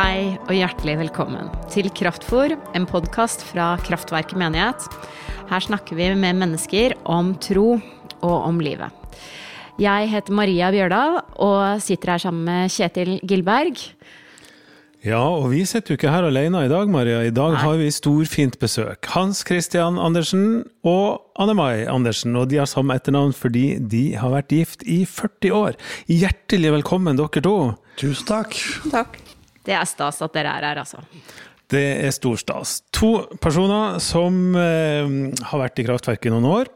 Hei og hjertelig velkommen til Kraftfor, en podkast fra Kraftverket menighet. Her snakker vi med mennesker om tro og om livet. Jeg heter Maria Bjørdal og sitter her sammen med Kjetil Gilberg. Ja, og vi sitter jo ikke her alene i dag, Maria. I dag Nei. har vi storfint besøk. Hans Christian Andersen og Anne Mai Andersen. Og de har samme etternavn fordi de har vært gift i 40 år. Hjertelig velkommen, dere to. Tusen takk. Takk. Det er stas at dere er her, altså. Det er stor stas. To personer som eh, har vært i kraftverket i noen år.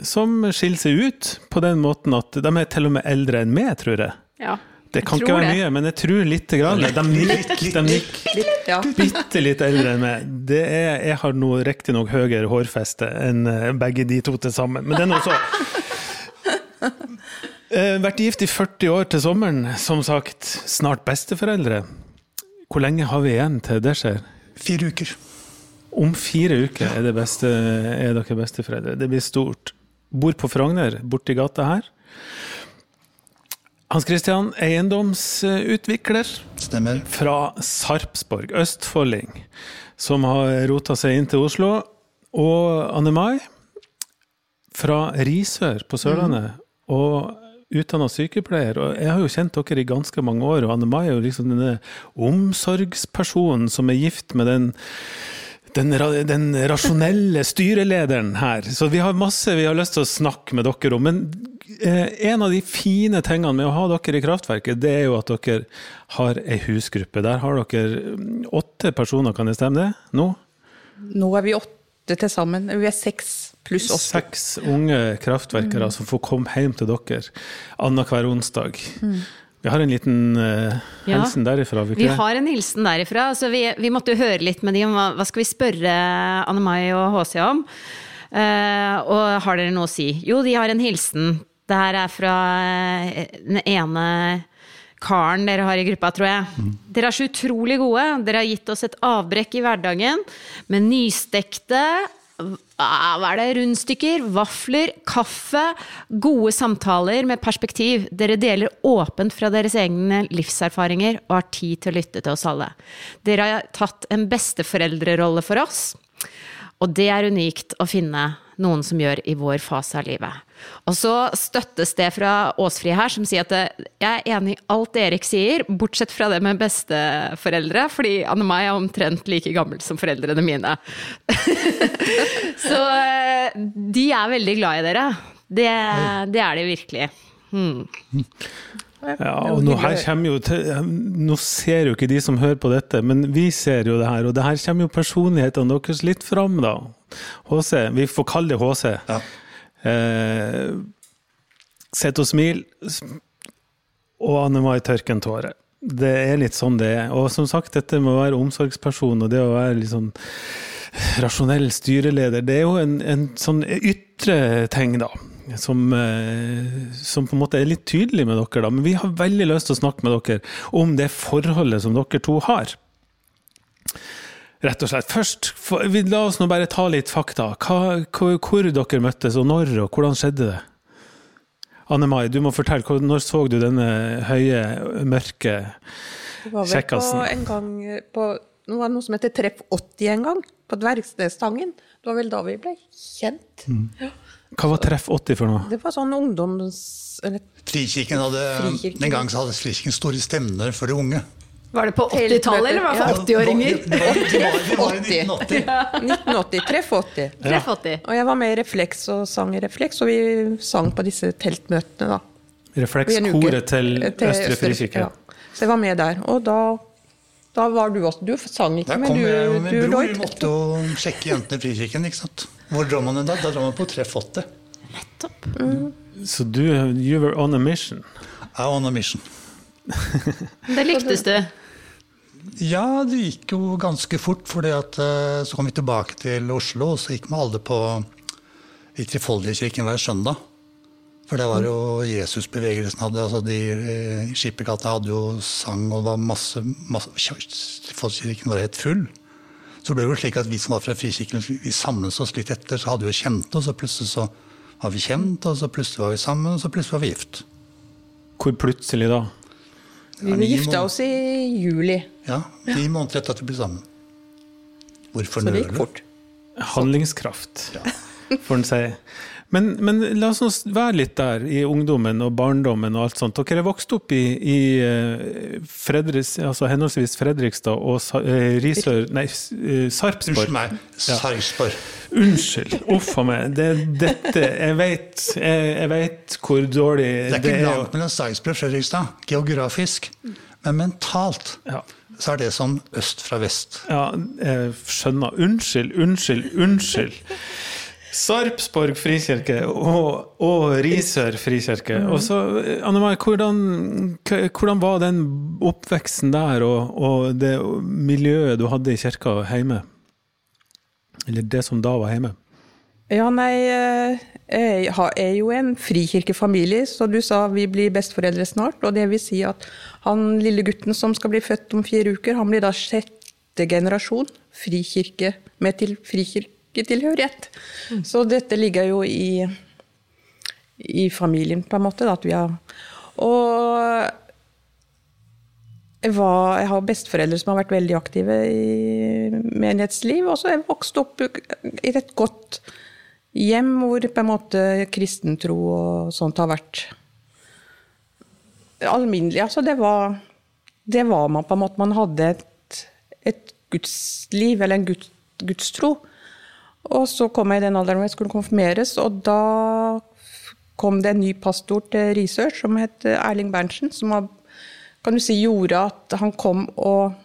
Som skiller seg ut på den måten at de er til og med eldre enn meg, tror jeg. Ja. Det kan ikke være det. mye, men jeg tror lite grann. De nikker. De ja. Bitte litt eldre enn meg. Det er, jeg har nå riktignok høyere hårfeste enn eh, begge de to til sammen, men det er nå så. Eh, Vært gift i 40 år til sommeren, som sagt. Snart besteforeldre. Hvor lenge har vi igjen til det skjer? Fire uker. Om fire uker er, det beste, er dere besteforeldre. Det blir stort. Bor på Frogner, borti gata her. Hans Christian, eiendomsutvikler Stemmer. fra Sarpsborg, østfolding, som har rota seg inn til Oslo. Og Anne Mai fra Risør på Sørlandet, og utdanna sykepleier. Og jeg har jo kjent dere i ganske mange år, og Anne Mai er jo liksom denne omsorgspersonen som er gift med den den, den rasjonelle styrelederen her. Så vi har masse vi har lyst til å snakke med dere om. Men eh, en av de fine tingene med å ha dere i Kraftverket, det er jo at dere har ei husgruppe. Der har dere mm, åtte personer, kan det stemme det? Nå? Nå er vi åtte til sammen. Vi er seks pluss oss. Seks unge kraftverkere som får komme hjem til dere annenhver onsdag. Vi har en liten Ja. hilsen derifra. Vi, Vi har en hilsen derifra. Så vi, vi måtte jo høre litt med de om hva, hva skal vi spørre Anne Mai og HC om. Uh, og har dere noe å si? Jo, de har en hilsen. Det her er fra eh, den ene karen dere har i gruppa, tror jeg. Dere er så utrolig gode. Dere har gitt oss et avbrekk i hverdagen med nystekte hva er det? Rundstykker, vafler, kaffe, gode samtaler med perspektiv. Dere deler åpent fra deres egne livserfaringer og har tid til å lytte til oss alle. Dere har tatt en besteforeldrerolle for oss, og det er unikt å finne noen som gjør i vår fase av livet. Og så støttes det fra Åsfri her, som sier at jeg er enig i alt Erik sier, bortsett fra det med besteforeldre, fordi Anne Mai er omtrent like gammel som foreldrene mine. så eh, de er veldig glad i dere. Det, det er de virkelig. Ja, og nå, her kommer jo til, nå ser jo ikke de som hører på dette, men vi ser jo det her, og det her kommer jo personlighetene deres litt fram, da. HC, vi får kalle det HC. Ja. Eh, Sett og smil, og Anne Mai tørker en tåre. Det er litt sånn det er. Og som sagt, dette med å være omsorgsperson og det å være litt sånn rasjonell styreleder, det er jo en, en sånn ytre ting, da. Som, eh, som på en måte er litt tydelig med dere, da. Men vi har veldig lyst til å snakke med dere om det forholdet som dere to har. Rett og slett. Først, for- vi- la oss nå bare ta litt fakta. Hva, hvor, hvor dere møttes, og når, og hvordan skjedde det? Anne Mai, du må fortelle. Når så du denne høye, mørke Det var vel på Kjekkasen. en gang på Det var noe som heter Treff 80 en gang, på Dvergstedstangen. Det var vel da vi ble kjent. Hva var Treff 80 for noe? Det var sånn ungdoms... Eller Frikirken hadde, Frikirken. Den gang så hadde Frikirken store stemner for de unge. Var det på 80-tallet, eller var det for 80-åringer? Det var, det var, det var i 1980. 1980. Treff 80. Treff 80. Og jeg var med i Refleks og sang i Refleks, og vi sang på disse teltmøtene, da. Refleks koret til til Østre Frikirke. Ja. Så jeg var med der. Og da, da var du også Du sang ikke, men du, jeg min du bror. Vi måtte jo sjekke jentene i Frikirken. ikke sant? Hvor drar man den da? Da drar man på 380. Nettopp. Mm. Så du, you were on a mission. I on a mission. Det lyktes du. Ja, det gikk jo ganske fort, for så kom vi tilbake til Oslo, og så gikk vi alle på i Trifoldigkirken hver søndag. For det var jo Jesusbevegelsen hadde, altså de eh, Skippergata hadde jo sang, og var masse, masse Folkekirken var helt full. Så ble det jo slik at vi som var fra Frikirken, vi samlet oss litt etter, så hadde vi jo kjent, og så plutselig så var vi kjent, og så plutselig var vi sammen, og så plutselig var vi gift. Hvor plutselig da? Vi gifta oss i juli, Ja, Ni måneder etter at vi ble sammen. Hvorfor så det gikk fort. Handlingskraft, får en si. Men, men la oss være litt der i ungdommen og barndommen og alt sånt. Dere er vokst opp i, i eh, Fredriks, altså henholdsvis Fredrikstad og eh, Risør Nei, eh, Sarpsborg. Unnskyld meg. Sarpsborg. Unnskyld. Uff a meg. Det, dette Jeg vet jeg, jeg vet hvor dårlig Det er Det er ikke langt mellom Sarpsborg og Fredrikstad, geografisk. Men mentalt Ja. så er det som øst fra vest. Ja, jeg skjønner. Unnskyld, unnskyld, unnskyld. Sarpsborg frikirke og, og Risør frikirke. Og så, Anne Mai, hvordan, hvordan var den oppveksten der, og, og det miljøet du hadde i kirka hjemme? Eller det som da var hjemme? Ja, nei, eh, jeg er jo en frikirkefamilie, så du sa vi blir besteforeldre snart. Og det vil si at han lille gutten som skal bli født om fire uker, han blir da sjette generasjon frikirke med til frikirketilhørighet. Så dette ligger jo i, i familien, på en måte. At vi har, og jeg, var, jeg har besteforeldre som har vært veldig aktive i menighetsliv. Og så jeg vokst opp i et godt hjem hvor på en måte kristentro og sånt har vært alminnelig. Altså det var, det var man på en måte. Man hadde et, et gudsliv, eller en guds, gudstro. Og så kom jeg i den alderen hvor jeg skulle konfirmeres, og da kom det en ny pastor til Risør som het Erling Berntsen, som har, kan du si, gjorde at han kom og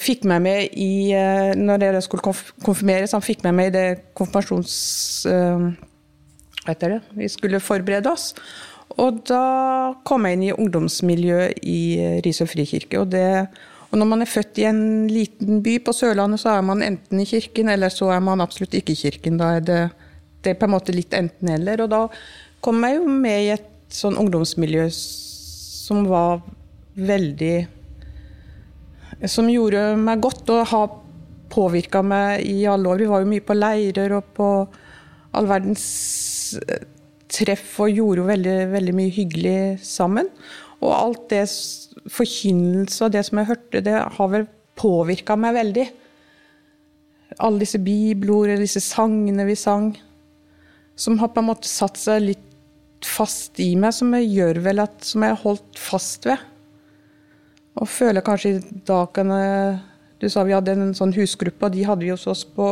fikk meg med i eh, Når jeg skulle konfirmeres, han fikk meg med i det konfirmasjons... eh, Hva heter det? Vi skulle forberede oss. Og da kom jeg inn i ungdomsmiljøet i Risør frikirke. Og, det, og når man er født i en liten by på Sørlandet, så er man enten i kirken, eller så er man absolutt ikke i kirken. Da er det, det er på en måte litt enten-eller. Og da kom jeg jo med i et sånn ungdomsmiljø som var veldig som gjorde meg godt og har påvirka meg i alle år. Vi var jo mye på leirer og på all verdens eh, treff og gjorde jo veldig, veldig mye hyggelig sammen. Og alt det forkynnelse og det som jeg hørte, det har vel påvirka meg veldig. Alle disse bibelordene, disse sangene vi sang, som har på en måte satt seg litt fast i meg, som jeg gjør vel at, som jeg har holdt fast ved. Og føler kanskje i dag kan jeg Du sa vi hadde en sånn husgruppe, og de hadde vi hos oss på,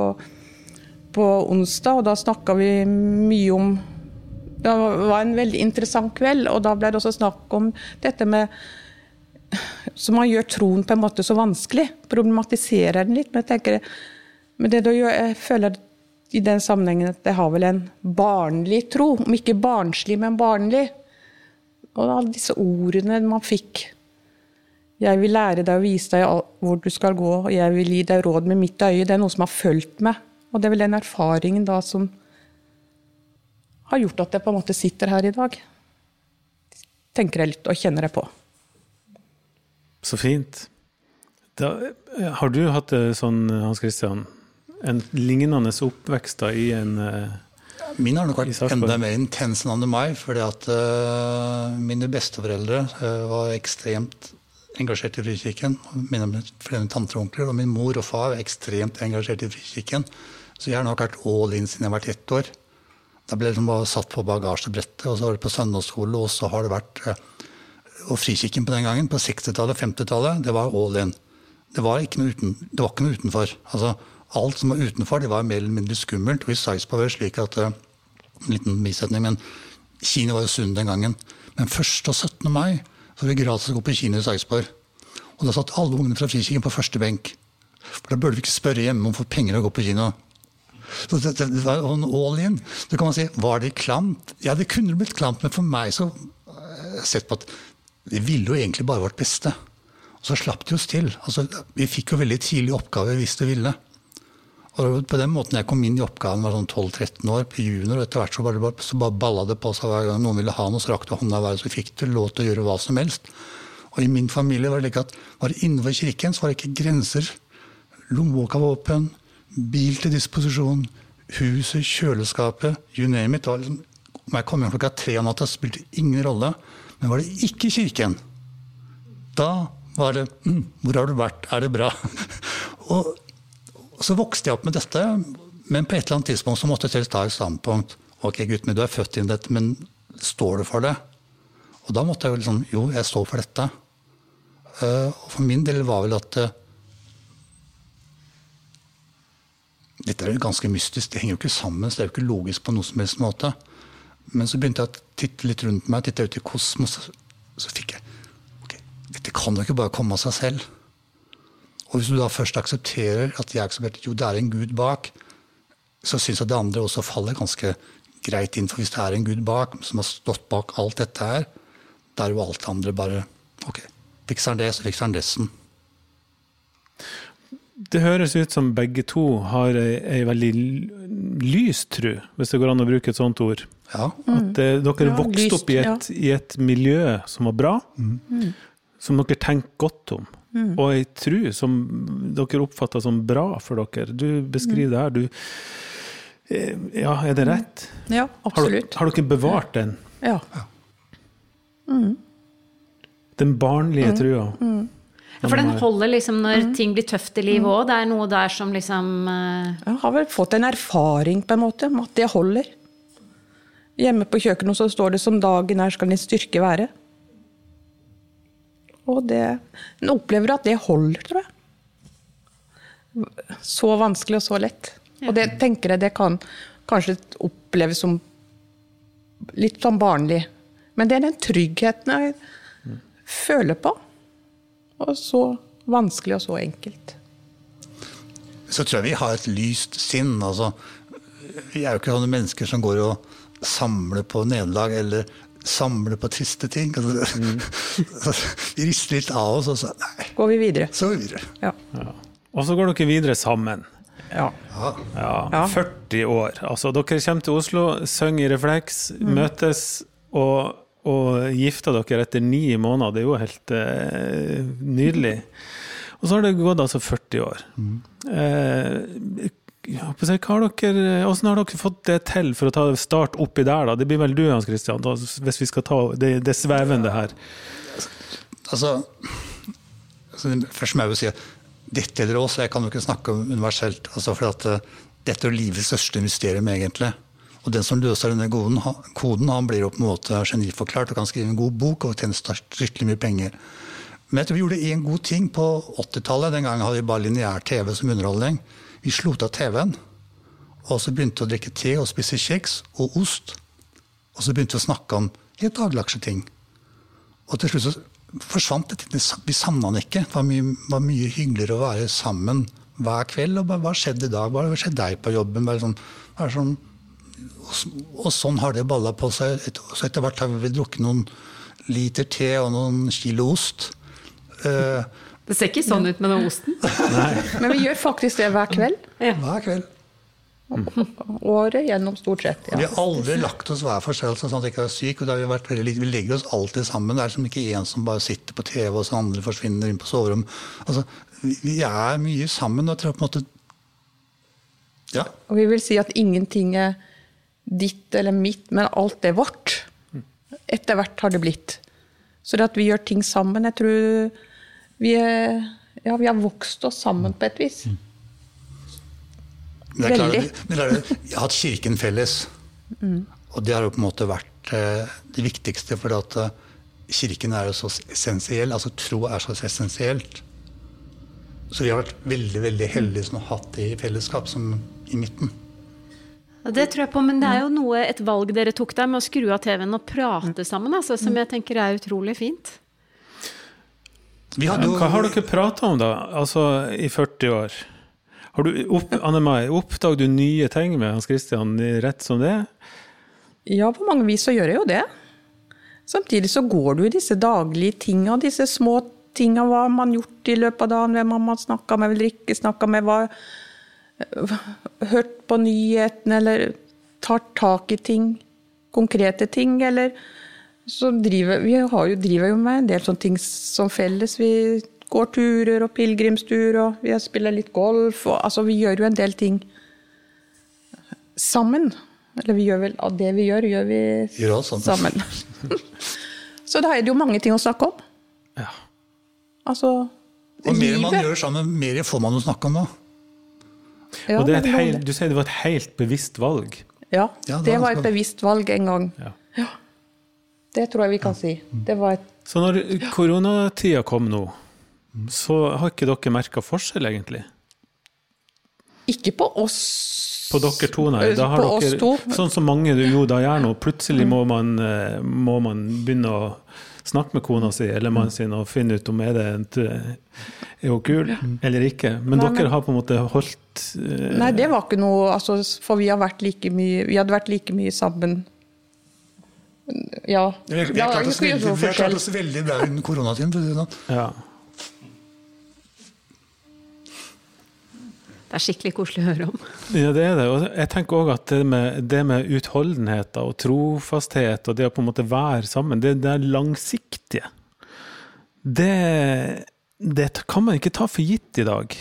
på onsdag. Og da snakka vi mye om Det var en veldig interessant kveld, og da ble det også snakk om dette med Som man gjør troen på en måte så vanskelig. Problematiserer den litt. Men jeg tenker men det gjør, jeg føler i den sammenhengen at jeg har vel en barnlig tro. Om ikke barnslig, men barnlig. Og alle disse ordene man fikk. Jeg vil lære deg og vise deg hvor du skal gå, og jeg vil gi deg råd med mitt øye. Det er noe som har fulgt meg. Og det er vel den erfaringen da som har gjort at jeg på en måte sitter her i dag. Tenker jeg litt og kjenner jeg på. Så fint. Da, eh, har du hatt sånn, Hans Christian, en lignende oppvekst da i en eh, Min har nok vært enda mer intens enn meg, fordi at uh, mine besteforeldre uh, var ekstremt engasjert i Frikirken. Mine flere tanter og onkler, og min mor og far var ekstremt engasjert i Frikirken. Så jeg har nok vært all in siden jeg har vært ett år. Da ble jeg liksom bare satt på bagasjebrettet, og så var det på søndagsskole, og så har det vært eh, Og Frikirken på den gangen, på 60-tallet og 50-tallet, det var all in. Det var ikke noe, uten, det var ikke noe utenfor. Altså, alt som var utenfor, det var mer eller mindre skummelt. Og i Sarpsborg var det slik at eh, En liten bisetning, men kino var jo sunn den gangen. Men 1. og 17. mai så var det gratis å gå på kino i Sarpsborg. Og da satt alle ungene fra Frikirken på første benk. For da burde vi ikke spørre hjemme om å få penger å gå på kino. Så det, det, det var en all in. Så kan man si, Var det klamt? Ja, det kunne blitt klamt, men for meg så har jeg sett på at vi ville jo egentlig bare vårt beste. Og så slapp de oss til. Altså, vi fikk jo veldig tidlig oppgave hvis de ville. Og på den måten jeg kom inn i oppgaven, var sånn 12-13 år, på junior, og etter hvert så bare, så bare balla det på seg hver gang noen ville ha noe, så rakk du hånda hver, så fikk du lov til å gjøre hva som helst. Og i min familie var det like at var det innenfor kirken, så var det ikke grenser. Lommeboka var åpen, bil til disposisjon, huset, kjøleskapet, you name it. Liksom, om jeg kom hjem klokka tre om natta, spilte ingen rolle. Men var det ikke kirken, da var det mm, 'Hvor har du vært? Er det bra?' og, og så vokste jeg opp med dette, men på et eller annet tidspunkt så måtte jeg ta et standpunkt. Ok, gutten min, du er født inn i dette, men står du for det? Og da måtte jeg jo liksom Jo, jeg står for dette. Uh, og for min del var vel at uh, Dette er jo ganske mystisk, det henger jo ikke sammen, så det er jo ikke logisk på noen som helst måte. Men så begynte jeg å titte litt rundt meg, titte ut i kosmos, så fikk jeg ok, Dette kan jo ikke bare komme av seg selv. Og hvis du da først aksepterer at jeg aksepterte jo det er en gud bak, så syns jeg det andre også faller ganske greit inn. For hvis det er en gud bak, som har stått bak alt dette her, da er jo alt det andre bare Ok, fikser han det, så fikser han resten. Det høres ut som begge to har ei, ei veldig lys tru, hvis det går an å bruke et sånt ord. Ja. At eh, dere Ja, vokste lyst, opp i et, i et miljø som var bra, som dere tenkte godt om. Og ei tru som dere oppfatter som bra for dere. Du beskriver det her, du eh, Ja, er det rett? Ja, Har, absolutt. har dere bevart den? Ja. Den barnlige trua? For den holder liksom når Mm. ting blir tøft i livet òg. Det er noe der som liksom uh... Jeg har vel fått en erfaring på en måte, med at det holder. Hjemme på kjøkkenet så står det 'som dagen er, skal din styrke være'. Og det En opplever at det holder, tror jeg. Så vanskelig og så lett. Og det tenker jeg det kan kanskje oppleves som litt sånn barnlig. Men det er den tryggheten jeg føler på. Og så vanskelig og så enkelt. så tror jeg vi har et lyst sinn. Altså, vi er jo ikke sånne mennesker som går og samler på nederlag eller samler på triste ting. Altså, vi rister litt av oss, og så nei, Går vi videre. så går vi videre. Ja. Og så går dere videre sammen. ja. Ja. Ja, Ja. 40 år. Altså, dere kommer til Oslo, synger i refleks, møtes og, og gifta dere etter ni måneder. Det er jo helt eh, nydelig. Og så har det gått altså 40 år. Eh, jeg holdt på å si, hva har har dere fått det til for å ta start oppi der? da? Det blir vel du, Hans Christian, da, hvis vi skal ta det, det svevende her. Altså, altså Først må jeg jo si at dette gjelder oss, jeg kan jo ikke snakke om universelt. Altså for at eh, Dette er livets største mysterium, egentlig. Og den som løser denne koden, koden, han blir jo på en måte geniforklart og kan skrive en god bok og tjene fryktelig mye penger. Men jeg tror vi gjorde én god ting på 80-tallet. Den gangen hadde vi bare lineær TV som underholdning. Vi slo av TV-en, og så begynte vi å drikke te og spise kjeks og ost. Og så begynte vi å snakke om helt dagligdagse ting. Og til slutt så forsvant det. Vi savna den ikke. Det var mye, var mye hyggeligere å være sammen hver kveld. og bare, Hva skjedde i dag? Hva skjedde deg på jobben? Bare sånn, bare sånn, og sånn har det balla på seg. Så etter hvert har vi drukket noen liter te og noen kilo ost. Eh, Det ser ikke sånn ut med den osten. Men vi gjør faktisk det hver kveld. hver kveld. Året gjennom, stort sett. Vi har aldri lagt oss hver for seg sånn at vi ikke er syk, og da har vi, vært veldig, lite. vi legger oss alltid sammen. Det er som ikke en som bare sitter på TV, og så andre forsvinner inn på soverom. Altså, vi, vi er mye sammen. og jeg tror på en måte Ja. Og vi vil si at ingenting er ditt eller mitt, men alt er vårt. Etter hvert har det blitt. Så det at vi gjør ting sammen Jeg tror vi, er, ja, vi har vokst oss sammen på et vis. Men det er klart, men det er, jeg har hatt Kirken felles. Og det har jo på en måte vært eh, det viktigste, for at eh, Kirken er jo så essensiell. Altså tro er så essensielt. Så vi har vært veldig veldig heldige som har hatt det i fellesskap, som i midten. Det tror jeg på, men det er jo noe, et valg dere tok der med å skru av TV-en og prate sammen, altså, som jeg tenker er utrolig fint. Vi hadde Hva har dere prata om, da? Altså i 40 år? Har du opp, Anne Mai, oppdager du nye ting med Hans Christian rett som det? Ja, på mange vis så gjør jeg jo det. Samtidig så går du i disse daglige tinga, disse små tinga. Hva har man gjort i løpet av dagen? Hvem har man snakka med eller ikke snakka med? Hva, hørt på nyhetene, eller tar tak i ting. Konkrete ting, eller så driver Vi har jo, driver jo med en del sånne ting som felles. Vi går turer og pilegrimstur, og vi spiller litt golf. Og, altså, vi gjør jo en del ting sammen. Eller vi gjør vel av det vi gjør, gjør vi Gjør sammen. Så da er det jo mange ting å snakke om. Ja. Altså Og mer man gjør sammen, mer får man å snakke om da. Ja, Og det er et men du sier det var et helt bevisst valg. Ja, det var et bevisst valg en gang. Ja. Det tror jeg vi kan si. Det var et Så når koronatida kom nå, så har ikke dere merka forskjell, egentlig? Ikke på oss På dere to, nei. Da har på dere, oss to. Sånn som mange jo da gjør nå. Plutselig må man, eh, må man begynne å snakke med kona si eller mannen sin og finne ut om er det en er hun kul eller ikke. Men Nei, dere men- har på en måte holdt eh, Nei, det var ikke noe altså, For vi, har vært like mye, vi hadde vært like mye sammen. Ja. Vi, har klart oss veldig, bra under koronatiden. sånn. Ja. Det er skikkelig koselig å høre om. Ja, det er det. Og jeg tenker òg at det med, det med utholdenhet og trofasthet og det å på en måte være sammen, det, det er langsiktige. Det, det kan man ikke ta for gitt i dag.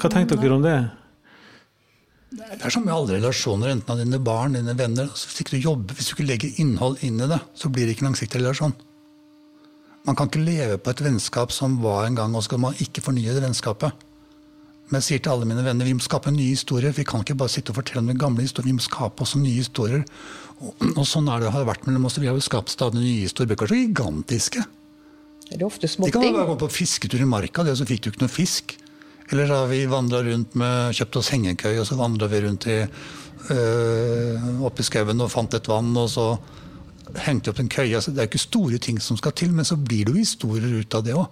Hva tenker dere om det? Det er som med alle relasjoner, enten av dine barn, dine venner. Altså, hvis du jobber, hvis du ikke legger innhold inn i det, så blir det ikke en langsiktig relasjon. Man kan ikke leve på et vennskap som var en gang, og så skal man ikke fornye det vennskapet. Men jeg sier til alle mine venner vi må skape nye historier. Vi kan ikke bare sitte og fortelle om de gamle historiene, vi må skape også nye historier. Og, og sånn er det har det vært mellom oss. Vi har jo skapt stadig nye historier, kanskje gigantiske. Det er ofte De kan være bare gå på fisketur i marka, det, så fikk du ikke noe fisk. Eller så har vi vandra rundt med kjøpt oss hengekøy, og så vandra vi rundt i, øh, opp i skauen og fant et vann, og så hengte vi opp en køye. Altså, det er ikke store ting som skal til, men så blir det jo historier ut av det òg.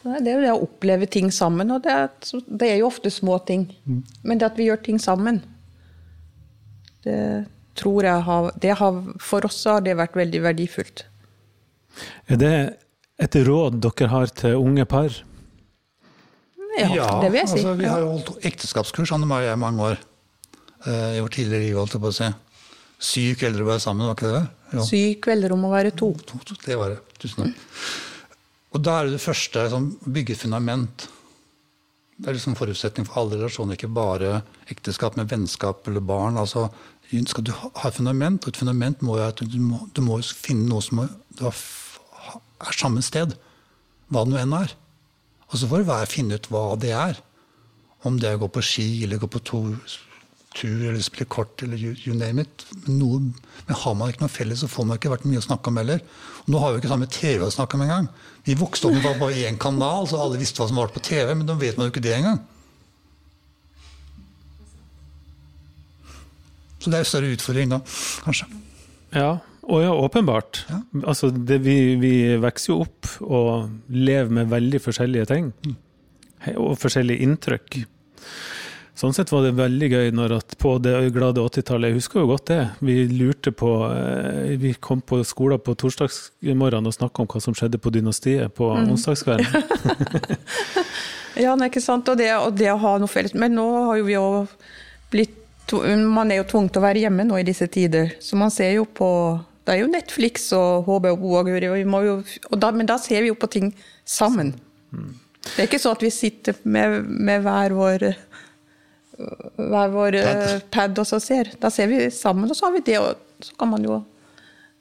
Det er jo det å oppleve ting sammen, og det er, det er jo ofte små ting. Men det at vi gjør ting sammen, det tror jeg har, det har For oss har det vært veldig verdifullt. Er det et råd dere har til unge par? Ja, det vil jeg si. Altså, vi har jo holdt ekteskapskurs, Anne Marie og jeg, i mange år. Eh, I vårt tidligere liv, holdt jeg på å si. Syv kvelder å være sammen, var ikke det? Jo. Syv kvelder om å være to. To, to, det var det. Tusen takk. Og da er det det første som bygge fundament. Det er liksom forutsetning for alle relasjoner, ikke bare ekteskap, men vennskap eller barn. altså skal du ha et fundament, og et fundament må jo at du må, du må finne noe som har er samme sted, hva det nå enn er. Og så får hver finne ut hva det er. Om det er å gå på ski, eller gå på to, tur, eller spille kort, eller you, you name it. Men, noe, men har man ikke noe felles, så får man ikke vært mye å snakke om heller. Og nå har vi ikke samme TV å snakke om engang. Vi vokste opp med bare- én kanal, så alle visste hva som var på TV, men nå vet man jo ikke det engang. Så det er en større utfordring da, kanskje. Ja, og ja, åpenbart. Ja. Altså, det, vi, vi vokser jo opp og lever med veldig forskjellige ting. Mm. Og forskjellige inntrykk. Sånn sett var det veldig gøy når at på det glade 80-tallet, jeg husker jo godt det, vi lurte på eh, Vi kom på skolen på torsdagsmorgenen og snakka om hva som skjedde på Dynastiet på onsdagskvelden. Ja, nei, ikke sant? Og det, og det å ha noe felles. Men nå har jo vi jo blitt Man er jo tvunget til å være hjemme nå i disse tider. Så man ser jo på Det er jo Netflix og HBO og Guri, men da ser vi jo på ting sammen. Det er ikke sånn at vi sitter med, med hver vår hver vår eh, pad og så ser. Da ser vi sammen, og så har vi det, og så kan man jo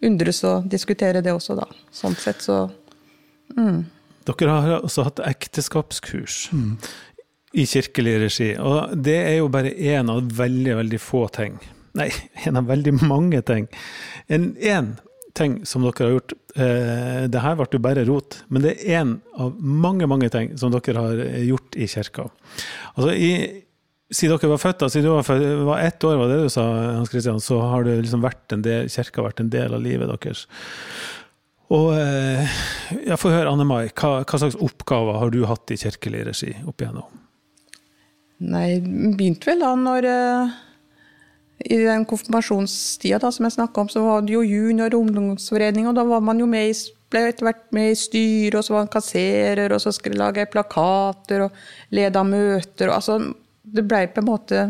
undres og diskutere det også, da. Sånn sett så Dere har også hatt ekteskapskurs i kirkelig regi, og det er jo bare én av veldig, veldig få ting. Nei, en av veldig mange ting. En én ting som dere har gjort eh, Det her ble jo bare rot, men det er én av mange, mange ting som dere har gjort i kirka. Altså, i, siden dere var født, da, siden du var, født, var ett år, var det du sa, Hans Christian, så har det liksom vært en del, kirka vært en del av livet deres. Og eh, jeg får høre, Anne Mai, hva, hva slags oppgaver har du hatt i kirkelig regi opp igjennom? Nei, begynte vel da når eh, I den konfirmasjonstida da, som jeg snakka om, så var det jo junior- og ungdomsforening, og da var man jo med i, ble etter hvert med i styret, og så var man kasserer, og så skulle lage plakater og lede møter. Og, altså, det ble på en måte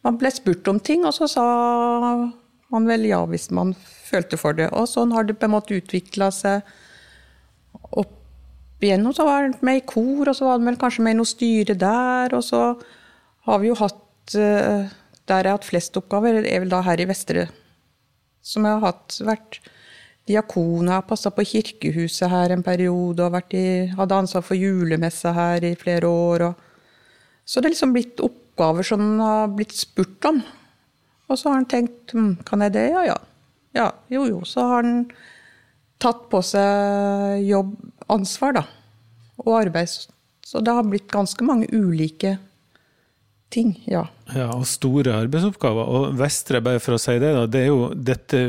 Man ble spurt om ting, og så sa man vel ja hvis man følte for det. Og sånn har det på en måte utvikla seg opp igjennom. Så var han med i kor, og så var han vel kanskje med i noe styre der. Og så har vi jo hatt eh, Der jeg har hatt flest oppgaver, er vel da her i Vestre Som jeg har hatt, vært diakon, jeg har passa på kirkehuset her en periode, og i, hadde ansvar for julemessa her i flere år. Og, så det er liksom blitt oppgaver som han har blitt spurt om. Og så har han tenkt hm, kan jeg det? Ja, ja. Ja, jo, jo. Så har han tatt på seg jobbansvar, da. Og arbeid. Så det har blitt ganske mange ulike ting, ja. Ja, og store arbeidsoppgaver. Og Vestre, bare for å si det, da, det er jo dette,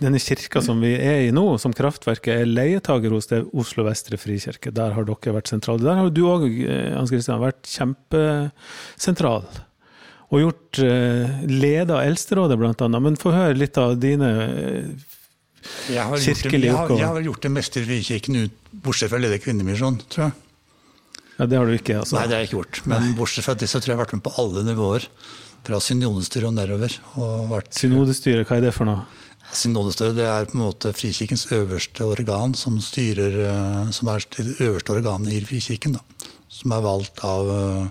denne kirka som vi er i nå, som Kraftverket er leietager hos det Oslo Vestre Frikirke. Der har dere vært sentrale. Der har du òg, Hans Christian, vært kjempesentral. Og gjort eh, leda Eldsterådet, blant annet. Men få høre litt av dine jeg har, kirkelige oppgaver. Jeg har vel gjort det meste i Frikirken, bortsett fra å lede Kvinnemisjonen, tror jeg. Ja, Det har du ikke? altså? Nei, det har jeg ikke gjort. Men bortsett fra det så tror jeg jeg har vært med på alle nivåer. Fra synodestyret og nedover. Og vært, synodestyret, hva er det for noe? Synodestyret det er på en måte Frikirkens øverste organ, som styrer, eh, som er det øverste organet i Frikirken. Da, som er valgt av eh,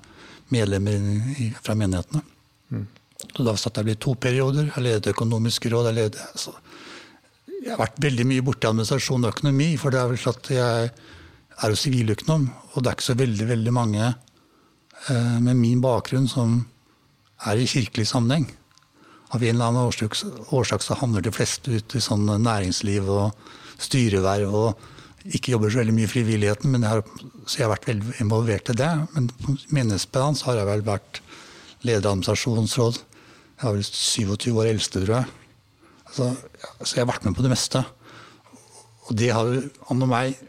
medlemmer fra menighetene. Mm. Så da satt jeg i to perioder. Jeg ledet økonomisk råd. Jeg, ledet, altså, jeg har vært veldig mye borti administrasjon og økonomi. For det er vel at jeg er jo siviløkonom, og det er ikke så veldig, veldig mange eh, med min bakgrunn som er i kirkelig sammenheng. Av en eller annen årsak, årsak så havner de fleste ut i sånn næringsliv og styreverv og ikke jobber så veldig mye i frivilligheten, men jeg har, så jeg har vært veldig involvert i det. Men på menighetsplan har jeg vel vært leder av administrasjonsråd. Jeg har vel 27 år eldste, tror jeg. Altså, så jeg har vært med på det meste. Og det har Anne og meg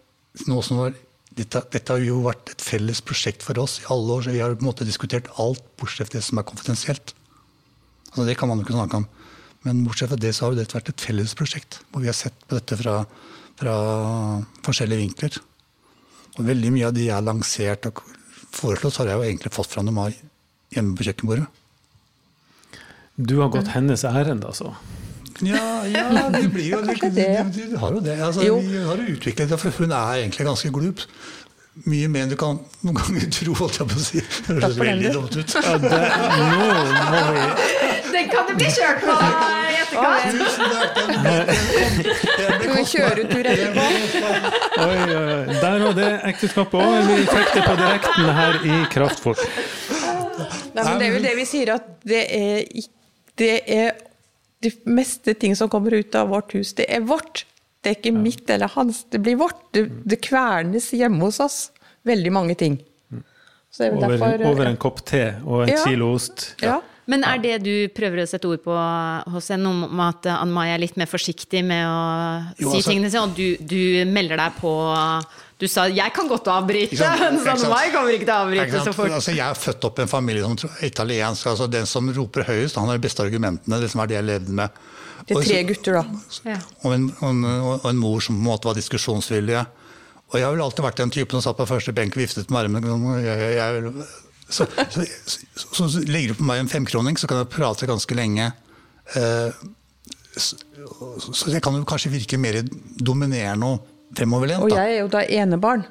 noe som var dette, dette, har jo vært et felles prosjekt for oss i alle år. så Vi har på en måte diskutert alt bortsett fra det som er konfidensielt. Altså, det kan man jo ikke snakke om. Men bortsett fra det så har jo dette vært et felles prosjekt. Hvor vi har sett på dette fra, fra forskjellige vinkler. Og veldig mye av de jeg har lansert og foreslått, har jeg jo egentlig fått fra Nomai hjemme på kjøkkenbordet. Du har gått hennes ærend, altså? Ja, ja det blir jo det. Du, du, har jo det. Altså, jo. Vi har utviklet det, for hun er egentlig ganske glup. Mye mer enn du kan noen ganger tro, holdt jeg på å si. Det høres veldig dumt ut. Ja, det, no, Den kan du bli kjørt på i etterkant. du vi kjøre tur etterpå? Oi, oi, Der var det ekteskapet òg. Vi fikk det på direkten her i Kraftfort. Nei, men det er vel det vi sier, at det er, det er de meste ting som kommer ut av vårt hus, det er vårt. Det er ikke ja. mitt eller hans, det blir vårt. Det, det, kvernes hjemme hos oss. Veldig mange ting. Over, derfor, over, en kopp te og en ja, kilo ost. Ja. Men er det du prøver å sette ord på hos henne, om at Ann Mai er litt mer forsiktig med å jo, si altså, tingene sine, og du, du melder deg på du sa 'jeg kan godt avbryte', men sånn meg kommer ikke til å avbryte så fort. Altså, jeg er født opp i en familie som er italiensk. Altså, den som roper høyest, han har de beste argumentene. Det som er det jeg levde med. Det er tre gutter, da. Ja. Og, en, og, og, en, mor som på en måte var diskusjonsvillige. Og jeg har vel alltid vært den typen som satt på første benk og viftet med armene. Jeg, jeg, så, så, så, så, legger du på meg en femkroning, så kan jeg prate ganske lenge. Uh, så, jeg kan jo kanskje virke mer dominerende og fremoverlent. Og jeg er jo da enebarn.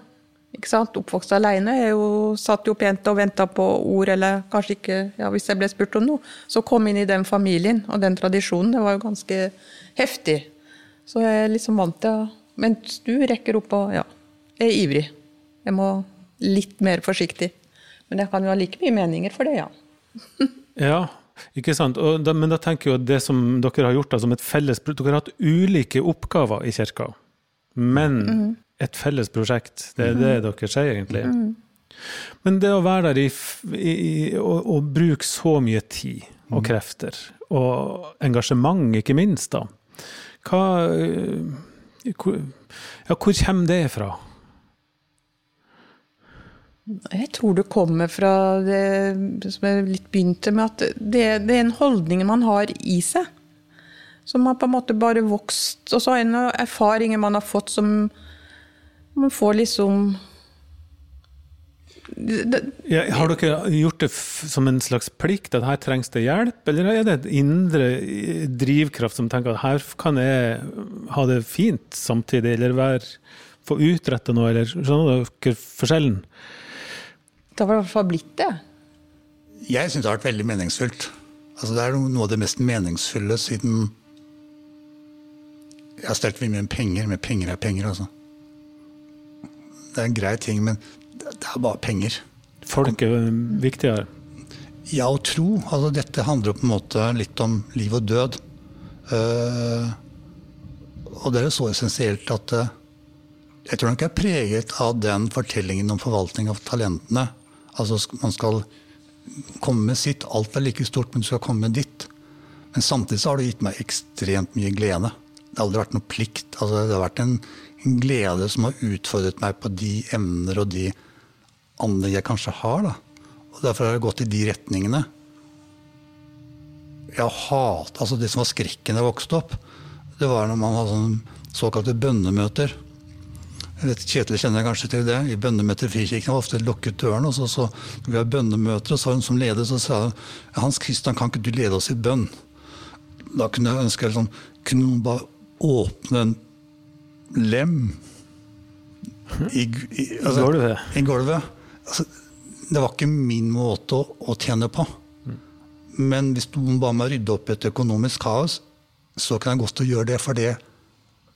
Ikke sant? Oppvokst alene. Jeg jo, satt jo pent og venta på ord, eller kanskje ikke ja, hvis jeg ble spurt om noe. Så kom inn i den familien og den tradisjonen. Det var jo ganske heftig. Så jeg er liksom vant til å Mens du rekker opp og ja, er ivrig. Jeg må litt mer forsiktig. Men jeg kan jo ha like mye meninger for det, ja. ja, ikke sant. Da, men da tenker jeg at det som dere har gjort da, som et felles Dere har hatt ulike oppgaver i kirka men mm. et felles prosjekt. Det er det mm. dere sier, egentlig. Mm. Men det å være der i, i, og, og, bruke så mye tid og mm. krefter, og engasjement, ikke minst, da. Hva hvor, Ja, hvor kommer det fra? Jeg tror det kommer fra det som jeg litt begynte med, at det, det er en holdning man har i seg. Som har på en måte bare vokst. Og så har en erfaringer man har fått som man får liksom det, ja, har dere gjort det som en slags plikt, at her trengs det hjelp? Eller er det et indre drivkraft som tenker at her kan jeg ha det fint samtidig, eller være, få utretta noe, eller skjønner dere forskjellen? Det har i hvert fall blitt det. Jeg syns det har vært veldig meningsfullt. Altså, det er noe av det mest meningsfulle siden Jeg har stelt mye med penger, men penger er penger, altså. Det er en grei ting, men det er bare penger. Folk er viktigere. Ja, og tro. Altså, dette handler på en måte litt om liv og død. Uh, og det er jo så essensielt at uh, jeg tror nok jeg er preget av den fortellingen om forvaltning av talentene. Altså man skal komme med sitt. Alt er like stort, men du skal komme med ditt. Men samtidig så har det gitt meg ekstremt mye glede. Det har aldri vært noe plikt. Altså, det har vært en, en glede som har utfordret meg på de emner og de anlegg jeg kanskje har. Da. Og Derfor har jeg gått i de retningene. Jeg hat, altså Det som var skrekken da jeg vokste opp, det var når man hadde sånne såkalte bønnemøter. Jeg vet, Kjetil kjenner kanskje til det. I bønnemøter i Frikirken var ofte lukket døren. og så, så Vi har bønnemøter, og så var hun som leder, så sa hun Hans Christian, kan ikke du lede oss i bønn? Da kunne jeg ønske liksom, Kunne noen bare åpne en lem i, i, altså, Gulvet. i gulvet? Altså, det var ikke min måte å, å tjene på. Men hvis noen ba meg rydde opp i et økonomisk kaos, så kan jeg godt gjøre det, for det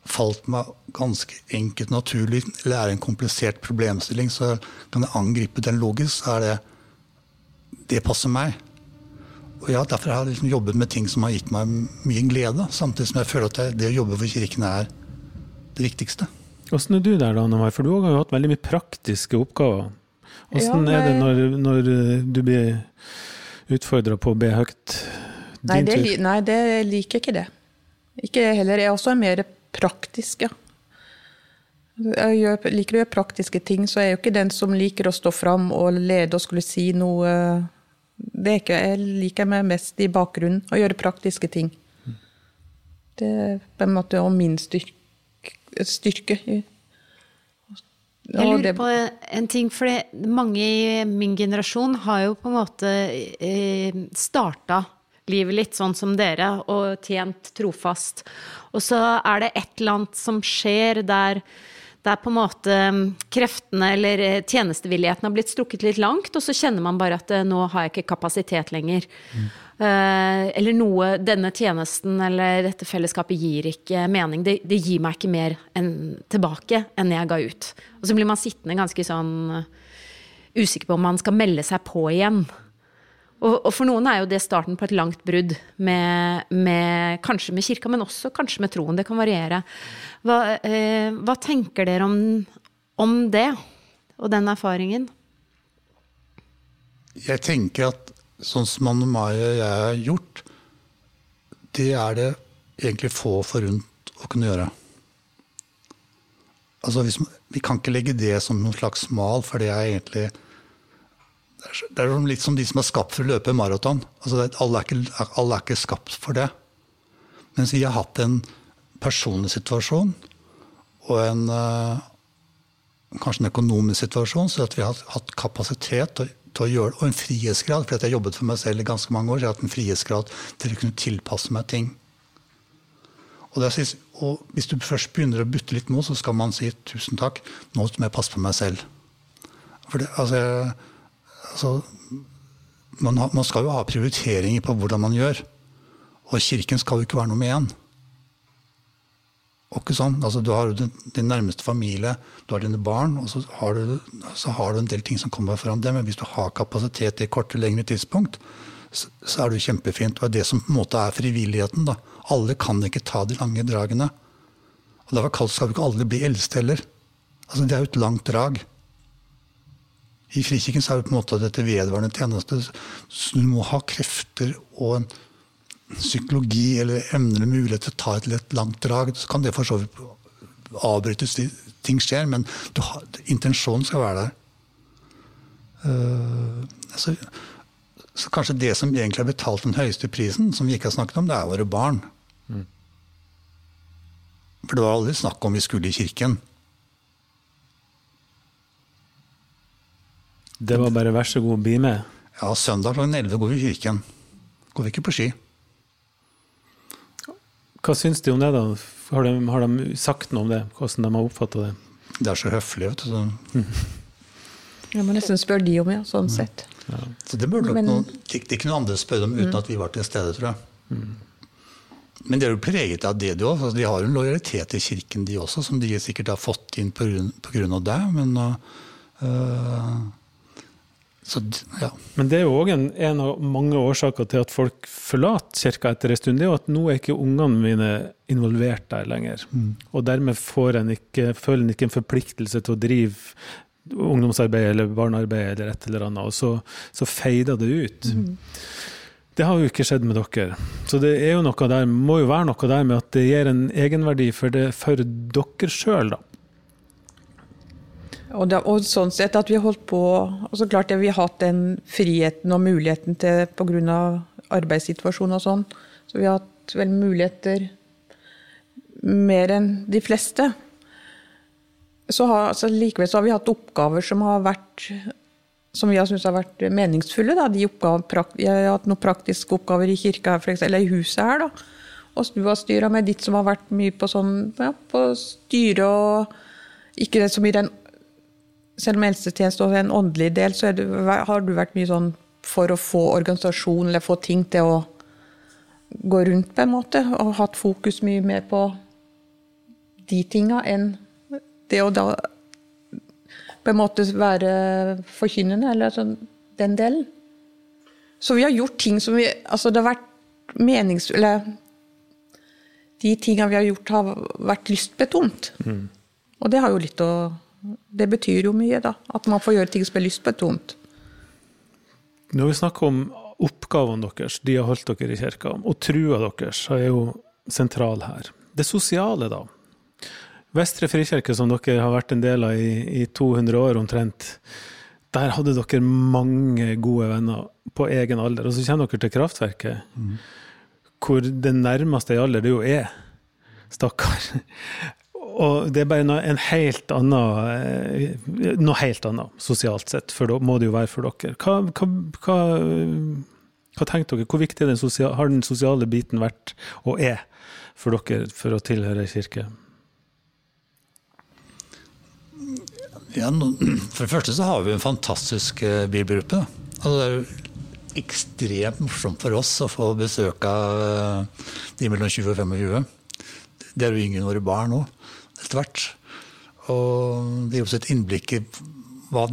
falt meg ganske enkelt naturlig. Eller er det en komplisert problemstilling, så kan jeg angripe den logisk. Så er det Det passer meg. Og ja, Derfor har jeg liksom jobbet med ting som har gitt meg mye glede. Samtidig som jeg føler at det, det å jobbe for Kirken er det viktigste. Åssen er du der, da, Anne? For du har jo hatt veldig mye praktiske oppgaver. Åssen Ja, er det når, når du blir utfordra på å be høyt? Nei det, nei, det liker jeg ikke det. Ikke det heller. Jeg er også mer praktisk, ja. Jeg gjør, liker å gjøre praktiske ting, så jeg er jo ikke den som liker å stå fram og lede og skulle si noe det er ikke, Jeg liker meg mest i bakgrunnen, å gjøre praktiske ting. Det er på en måte også min styrke. styrke. Jeg lurer på en ting, for mange i min generasjon har jo på en måte eh, starta livet litt sånn som dere, og tjent trofast. Og så er det et eller annet som skjer der der på en måte mm, kreftene eller eh, tjenestevilligheten har blitt strukket litt langt, og så kjenner man bare at eh, nå har jeg ikke kapasitet lenger. Mm. eller noe Denne tjenesten eller dette fellesskapet gir ikke mening. Det, det gir meg ikke mer enn, tilbake enn jeg ga ut. Og så blir man sittende ganske sånn eh, usikker på om man skal melde seg på igjen. Og, og for noen er jo det starten på et langt brudd, med, med, kanskje med kirka, men også kanskje med troen. Det kan variere. Hva, eh, hva tenker dere om, om det, og den erfaringen? Jeg tenker at sånn som Anne Mai og jeg har gjort, det er det egentlig få forunt å kunne gjøre. Altså hvis, vi kan ikke legge det som noen slags mal, for det er egentlig Det er, litt som de som er skapt for å løpe maraton. Altså alle, er er ikke skapt for det. Mens vi har hatt en personlig situasjon og en eh, kanskje en økonomisk situasjon, så at vi har hatt kapasitet til, å gjøre det, og en frihetsgrad. For jeg har jobbet for meg selv i ganske mange år, så jeg har hatt en frihetsgrad til å kunne tilpasse meg ting. Og, sist- og hvis du først begynner å butte litt nå, så skal man si tusen takk, nå må jeg passe på meg selv. For det, altså, altså man, ha, man skal jo ha prioriteringer på hvordan man gjør. Og kirken skal jo ikke være noe med én. Og ikke sånn. Altså, du har din, din nærmeste familie, du har dine barn, og så har, du, så har du en del ting som kommer foran dem. Men hvis du har kapasitet i et eller lengre tidspunkt, så, så er det jo kjempefint. Og det er det som på en måte er frivilligheten. da. Alle kan ikke ta de lange dragene. Og Derfor skal vi ikke alle bli eldste heller. Altså, det er jo et langt drag. I Frikirken er det på en måte dette vedvarende tjeneste. Så du må ha krefter og en psykologi eller evner og mulighet til å ta et lett langt drag. Så kan det for så vidt avbrytes, ting skjer, men har, intensjonen skal være der. Uh, så, så kanskje det som egentlig har betalt den høyeste prisen, som vi ikke har snakket om, det er våre barn. For det var aldri snakk om vi skulle i kirken. Det var bare vær så god, bli med. Ja, søndag klokken 11 går vi i kirken. Går vi ikke på ski. Hva syns de om det, da? Har de, har de sagt noe om det? Hvordan de har oppfatta det? Det er så høflig. vet du. Ja, må nesten spørre de om, ja, sånn sett. Så det burde nok Men- noen, det, det kunne andre spørre om uten at vi var til stede, tror jeg. Men de er jo preget av det, de òg. Altså, de har jo en lojalitet til kirken, de også, som de sikkert har fått inn pga. det. Men uh, så, ja. Men det er jo òg en, en, av mange årsaker til at folk forlater kirka etter en stund. Det er jo at nå er ikke ungene mine involvert der lenger. Mm. Og dermed en ikke, føler en ikke en forpliktelse til å drive ungdomsarbeid eller barnearbeid eller et eller annet, og så, så feider det ut. Mm. Det har jo ikke skjedd med dere. Så det er jo noe der, må jo være noe der med at det gir en egenverdi for, det, for dere sjøl, da. Og, det, og, sånn sett at vi har holdt på og så klart det, Vi har hatt den friheten og muligheten til pga. arbeidssituasjonen og sånn. Så vi har hatt vel muligheter mer enn de fleste. Så har, altså likevel så har vi hatt oppgaver som har vært som vi har syntes har vært meningsfulle. Da. De oppgaver, jeg har hatt noen praktiske oppgaver i kirka, eller i huset her. da. Og du har styra med ditt som har vært mye på sånn ja, på styre og ikke så mye den Selv om helsetjeneste er en åndelig del, så du, har du vært mye sånn for å få organisasjon eller få ting til å gå rundt, på en måte. Og hatt fokus mye mer på de tinga enn det å da på en måte være forkynnende, eller sånn, den delen. Så vi har gjort ting som vi Altså, det har vært meningsfulle De tinga vi har gjort, har vært lystbetont. Mm. Og det har jo litt å Det betyr jo mye, da. At man får gjøre ting som er lystbetont. Når vi snakker om oppgavene deres, de har holdt dere i kirka, og trua deres er jo sentral her. Det sosiale, da? Vestre frikirke, som dere har vært en del av i, i 200 år omtrent, der hadde dere mange gode venner på egen alder. Og så kommer dere til Kraftverket, mm. hvor det nærmeste i alder det jo er. Stakkar. Og det er bare noe, helt annen, eh, noe helt annet sosialt sett, for da må det jo være for dere. Hva, hva, hva, hva tenker dere? Hvor viktig den sosiale, har den sosiale biten vært, og er, for dere for å tilhøre ei kirke? Ja, for det første så har vi en fantastisk bilgruppe. bibelgruppe. Altså, det er jo ekstremt morsomt for oss å få besøk av eh, de mellom 20 og 25. Det er jo yngre enn våre barn nå, etter hvert. Og det gir oss et innblikk i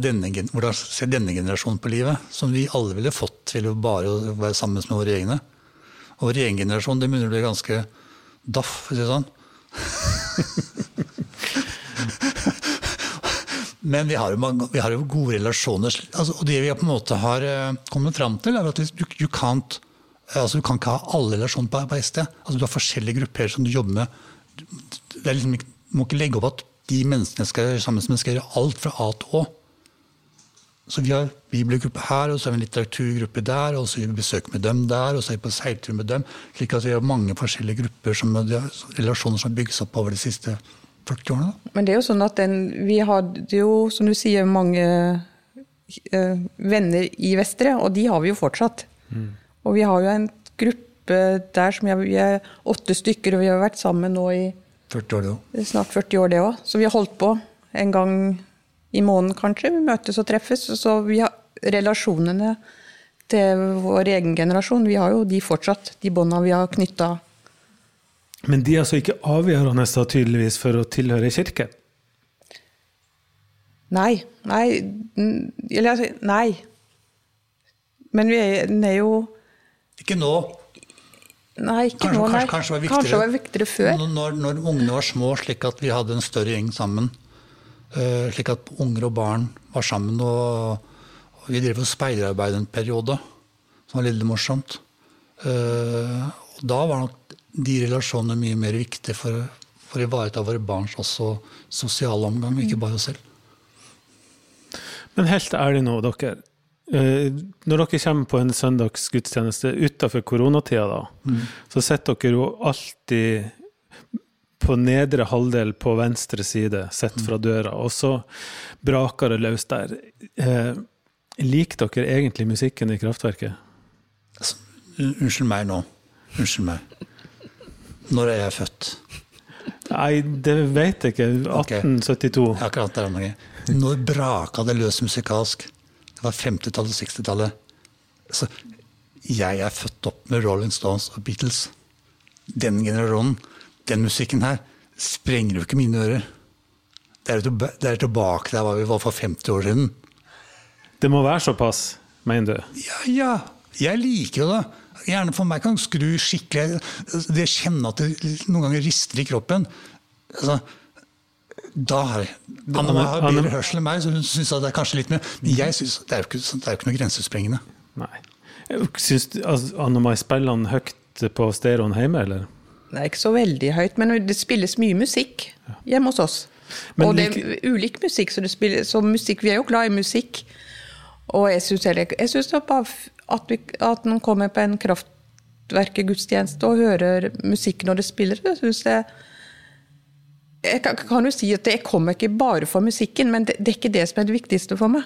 denne, hvordan ser denne generasjonen på livet, som vi alle ville fått å bare være sammen med våre egne. Og vår egen generasjon det begynner å bli ganske daff, for å si det sånn. Men vi har, jo, mange, vi har jo gode relasjoner. Altså, og det vi på en måte har uh, kommet fram til, er at du, du, can't, altså, du kan ikke ha alle relasjoner på, på ett sted. Altså, du har forskjellige grupper som du jobber med. Det er liksom, du må ikke legge opp at de menneskene skal, gjøre sammen med skal gjøre alt fra A til Å. Så vi har bibelgruppe her, og så har vi en litteraturgruppe der, og så har vi besøk med dem der, og så er vi på seiltur med dem. slik at vi har mange forskjellige grupper, som, relasjoner som har bygges opp over de siste 40 årene. Men det er jo sånn at den, vi hadde jo, som du sier, mange øh, venner i Vestre, og de har vi jo fortsatt. Mm. Og vi har jo en gruppe der som jeg, vi er åtte stykker, og vi har vært sammen nå i 40 år, det snart 40 år, det òg. Så vi har holdt på en gang i måneden, kanskje. Vi møtes og treffes. Så vi har relasjonene til vår egen generasjon, vi har jo de fortsatt. De bånda vi har knytta men de er altså ikke avgjørende da, tydeligvis for å tilhøre kirken? Nei. Nei. Eller nei. Men vi er, er jo Ikke nå. Nei, ikke kanskje, nå, nei. Kanskje, kanskje, var viktigere, kanskje var viktigere før. Når, når, ungene var små, slik at vi hadde en større gjeng sammen. Uh, slik at unger og barn var sammen. Og, og vi drev og speiderarbeid en periode, som var litt morsomt. Uh, og da var nok de relasjonene mye mer viktige for, for å ivareta våre barns også sosiale omgang, ikke bare oss selv. Men helt ærlig nå, dere. Eh, når dere kommer på en søndagsgudstjeneste utafor koronatida, da, mm. så sitter dere jo alltid på nedre halvdel på venstre side, sett fra mm. døra, og så braker det løs der. Eh, liker dere egentlig musikken i Kraftverket? Altså, unnskyld meg nå. Unnskyld meg. Når er jeg født? Nei, det vet jeg ikke. 1872. Okay. Akkurat der. Når braka det løs musikalsk? Det var 50-tallet og 60-tallet. Så jeg er født opp med Rolling Stones og Beatles. den generasjonen, den musikken her, sprenger jo ikke mine ører. Det er, det er tilbake der vi var for 50 år siden. Det må være såpass, mener du? Ja, ja. Jeg liker jo det. Gjerne for meg kan skru skikkelig Det kjenne at det noen ganger rister i kroppen. Altså, da har jeg Anne har bedre hørsel enn meg, så hun syns det er kanskje litt mer. Men jeg synes, det er jo ikke, det er jo ikke noe grensesprengende. Nei. Syns du altså, Anne Mai spiller han høyt på stereoen hjemme, eller? Det er ikke så veldig høyt, men det spilles mye musikk hjemme hos oss. Men og det er ulik musikk, så, det spiller, så musikk, vi er jo glad i musikk. Og jeg syns det er bare at, vi, at noen kommer på en kraftverkegudstjeneste og hører musikk når det spiller, det synes jeg kan, kan jo si at jeg kommer ikke bare for musikken, men det, det er ikke det som er det viktigste for meg.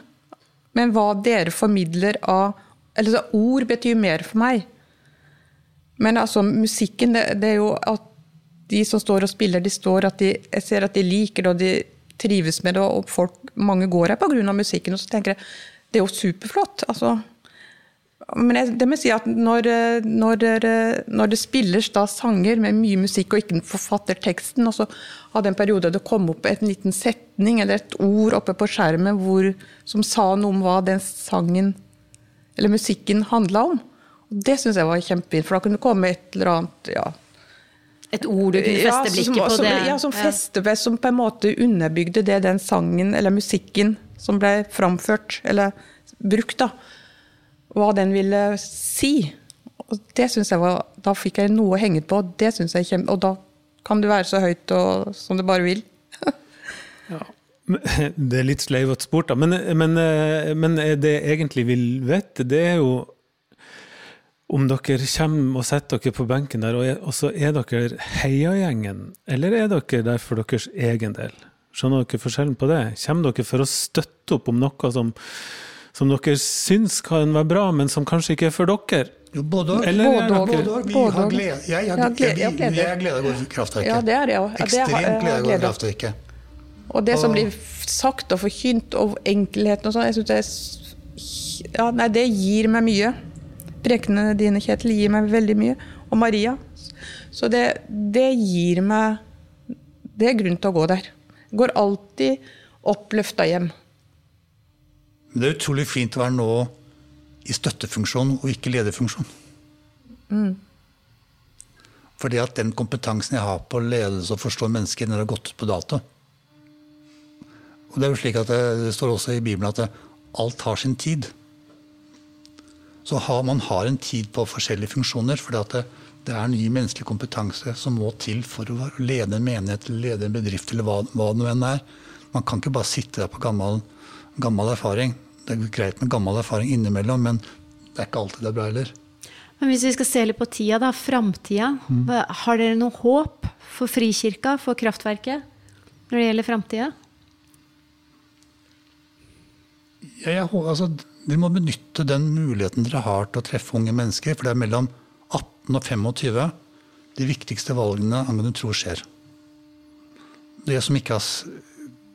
Men hva dere formidler av Eller så ord betyr mer for meg. Men altså, musikken, det, det er jo at de som står og spiller, de står at de, jeg ser at de liker det, og de trives med det, og folk, mange går her pga. musikken. Og så tenker jeg det er jo superflott. altså men jeg, det må jeg si at når, når, når det spilles da sanger med mye musikk, og ikke forfatter teksten, og så hadde en periode det kom opp en liten setning eller et ord oppe på skjermen hvor, som sa noe om hva den sangen eller musikken handla om. Og det syns jeg var kjempefint, for da kunne det komme et eller annet ja, Et ord du kunne feste ja, blikket som, på som. Ja, som feste, som på en måte underbygde det den sangen eller musikken som ble framført eller brukt, da. Hva den ville si. Og det synes jeg var, Da fikk jeg noe å henge på, det synes jeg kjem. Og da kan du være så høyt og, som du bare vil. Det er litt sleivete spurt, da. Men, men, eh, men det jeg egentlig vil vite, det er jo om dere kommer og setter dere på benken der, og, er, og så er dere heiagjengen, eller er dere der for deres egen del? Skjønner dere forskjellen på det? Kommer dere for å støtte opp om noe som, som dere syns kan være bra, men som kanskje ikke er for dere? Jo, både glede. Jeg har glede- av å gå kraftverket. Ja, det er jeg har- Ekstremt glede av å gå kraftverket. Og det som blir sagt og forkynt, og enkelheten og sånn, jeg syns det er Ja, nei, det gir meg mye. Prekene dine, Kjetil, gir meg veldig mye. Og Maria. Så det, det gir meg Det er grunn til å gå der. Går alltid oppløfta hjem. Men det er utrolig fint å være nå i støttefunksjon og ikke lederfunksjon. Fordi at den kompetansen jeg har på ledelse og forstå mennesker, den har gått ut på dato. Og det er jo slik at det, det står også i Bibelen at det, alt har sin tid. Så har, man har en tid på forskjellige funksjoner, fordi at det, det er ny menneskelig kompetanse som må til for å lede en menighet, lede en bedrift eller hva, hva det nå enn er. Man kan ikke bare sitte der på gammel, gammel erfaring. Det er greit med gammel erfaring innimellom, men det er ikke alltid det er bra heller. Men hvis vi skal se litt på tida, da, framtida. Mm. Har dere noe håp for Frikirka, for kraftverket, når det gjelder framtida? Ja, altså, dere må benytte den muligheten dere har til å treffe unge mennesker. For det er mellom 18 og 25 de viktigste valgene angående tro skjer. Det som ikke s-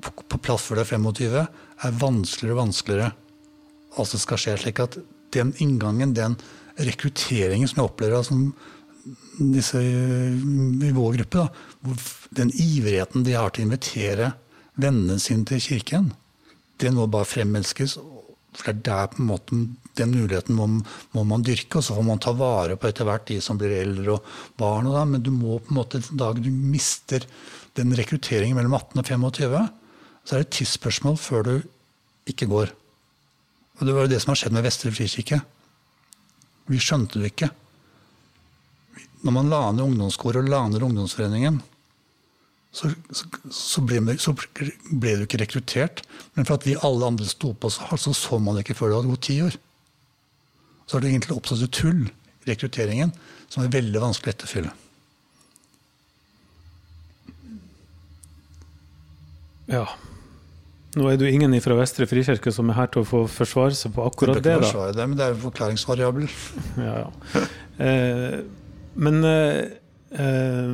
på plass før det er 25, er vanskeligere og vanskeligere. Altså skal skje slik at den inngangen, den rekrutteringen som jeg opplever av disse i vår gruppe, da, den ivrigheten de har til å invitere vennene sine til kirken, den må bare fremelskes. For det er der på en måte den muligheten må, må man dyrke, og så får man ta vare på etter hvert de som blir eldre og barn. Og da, men du må på en måte, den dagen du mister den rekrutteringen mellom 18 og 25, så er det et tidsspørsmål før du ikke går. Og det var jo det som har skjedd med Vestre frikirke. Vi skjønte det ikke. Når man la ned ungdomskoret og la ned ungdomsforeningen, så, så, så, ble, så ble du ikke rekruttert. Men for at vi alle andre sto på, så så, så man det ikke før det hadde gått ti år. Så har det egentlig oppstått et hull i rekrutteringen som er veldig vanskelig å etterfylle. Ja. Nå er det jo ingen fra Vestre frikirke som er her til å få forsvare seg på akkurat Jeg det, da. det, men det er jo forklaringsvariabel. Ja, ja. Eh, men eh, eh,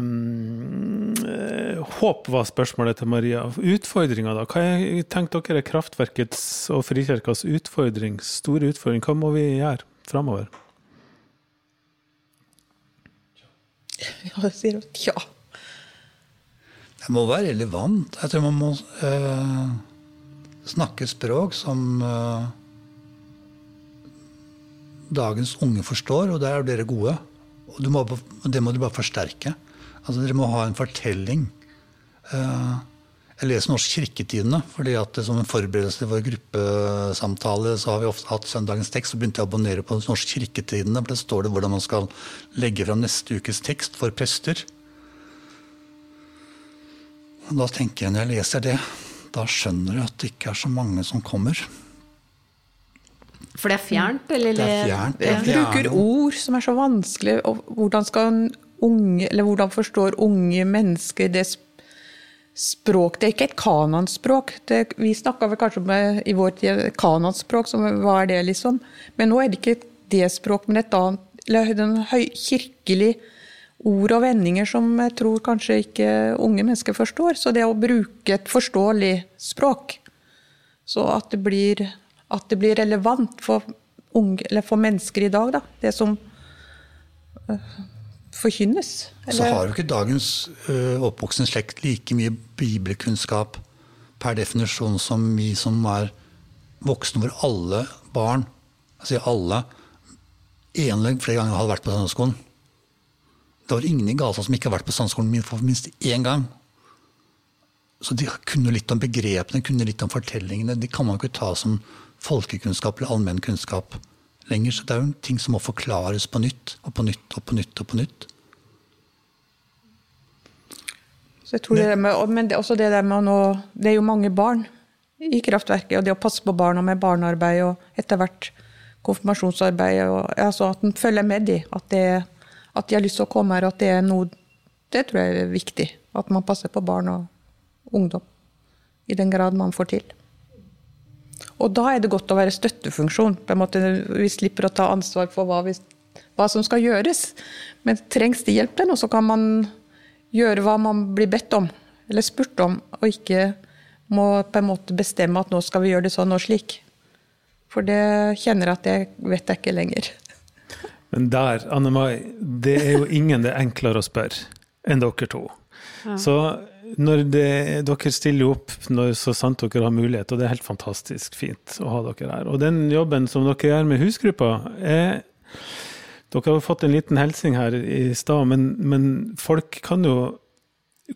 Håp var spørsmålet til Maria. Utfordringa, da? Hva er, tenker dere er Kraftverkets og Frikirkas utfordring, store utfordring? Hva må vi gjøre framover? Ja, jeg sier at ja. Det må være relevant. Jeg tror man må eh, snakke språk som eh, dagens unge forstår, og der er dere gode. Og, du må, det må dere bare forsterke. Altså, dere må ha en fortelling. Uh, jeg leser Norsk Kirketidene, fordi at som en forberedelse vår gruppesamtale så har vi ofte hatt søndagens tekst. Så begynte jeg å abonnere på Norsk Kirketidene, for der står det hvordan man skal legge fram neste ukes tekst for prester. Da tenker jeg når jeg leser det, da skjønner jeg at det ikke er så mange som kommer. For det er fjernt, eller? Det er fjernt. det Jeg er bruker ord som er så vanskelig. Og hvordan, skal unge, eller hvordan forstår unge mennesker det språk? Det er ikke et kanonspråk. Det, vi snakka vel kanskje med, i vår tid kanonspråk, som hva er det, liksom? Men nå er det ikke det språk, men et annet eller den høy, kirkelig ord og vendinger som jeg tror kanskje ikke unge mennesker forstår. Så det å bruke et forståelig språk, så at det blir, at det blir relevant for, unge, eller for mennesker i dag, da, det som uh, forkynnes. Så har jo ikke dagens uh, oppvoksende slekt like mye bibelkunnskap per definisjon som vi som er voksne, hvor alle barn, jeg sier alle, en eller flere ganger hadde vært på søndagsskolen. Det var ingen i Gaza som ikke har vært på søndagsskolen for minst én gang. Så de kunne litt om begrepene, kunne litt om fortellingene. De kan man ikke ta som folkekunnskap eller allmenn kunnskap lenger. Så det er jo ting som må forklares på nytt og på nytt og på nytt og på nytt. Så jeg tror det med, men det, er også det der med å nå Det er jo mange barn i kraftverket, og det å passe på barna med barnearbeid og etter hvert konfirmasjonsarbeid, og, altså at en følger med de, at, det, at de har lyst til å komme her, at det er noe Det tror jeg er viktig. At man passer på barn og ungdom. I den grad man får til. Og da er det godt å være støttefunksjon. på en måte Vi slipper å ta ansvar for hva, vi, hva som skal gjøres. Men trengs det hjelp til noe, så kan man gjøre hva man blir bedt om, eller spurt om, og ikke må på en måte bestemme at nå skal vi gjøre det sånn og slik. For det kjenner jeg at det vet jeg ikke lenger. Men der, Anne Mai, det er jo ingen det er enklere å spørre enn dere to. Så når det, dere stiller opp når så sant dere har mulighet, og det er helt fantastisk fint å ha dere her. Og den jobben som dere gjør med husgruppa, er Dere har fått en liten hilsen her i stad, men, men folk kan jo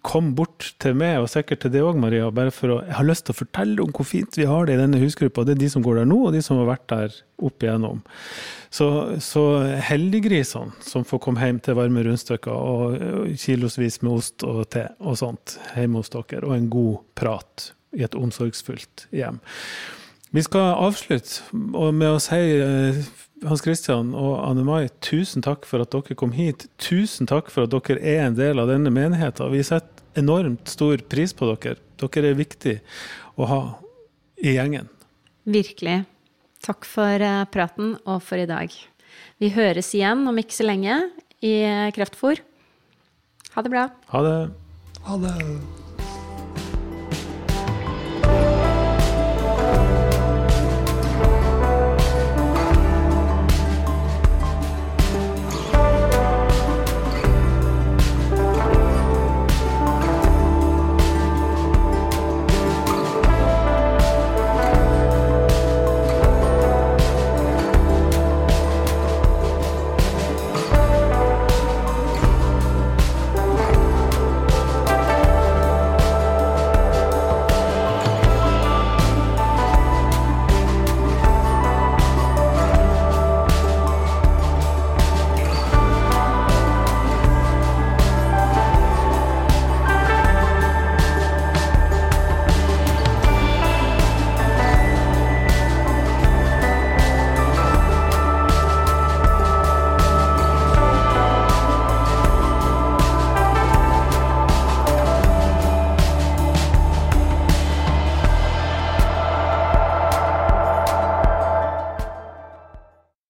komme bort til meg, og sikkert til deg òg, Maria, bare for å Jeg har lyst til å fortelle om hvor fint vi har det i denne husgruppa. Det er de som går der nå, og de som har vært der opp igjennom. Så, så heldiggrisene som får komme hjem til varme rundstykker og, og kilosvis med ost og te og sånt hjemme hos dere, og en god prat i et omsorgsfullt hjem. Vi skal avslutte med å si eh, Hans Christian og Anne Mai, tusen takk for at dere kom hit. Tusen takk for at dere er en del av denne menigheten. Vi setter enormt stor pris på dere. Dere er viktig å ha i gjengen. Virkelig. Takk for eh, praten og for i dag. Vi høres igjen om ikke så lenge i Kreftfor. Ha det bra. Ha det. Ha det.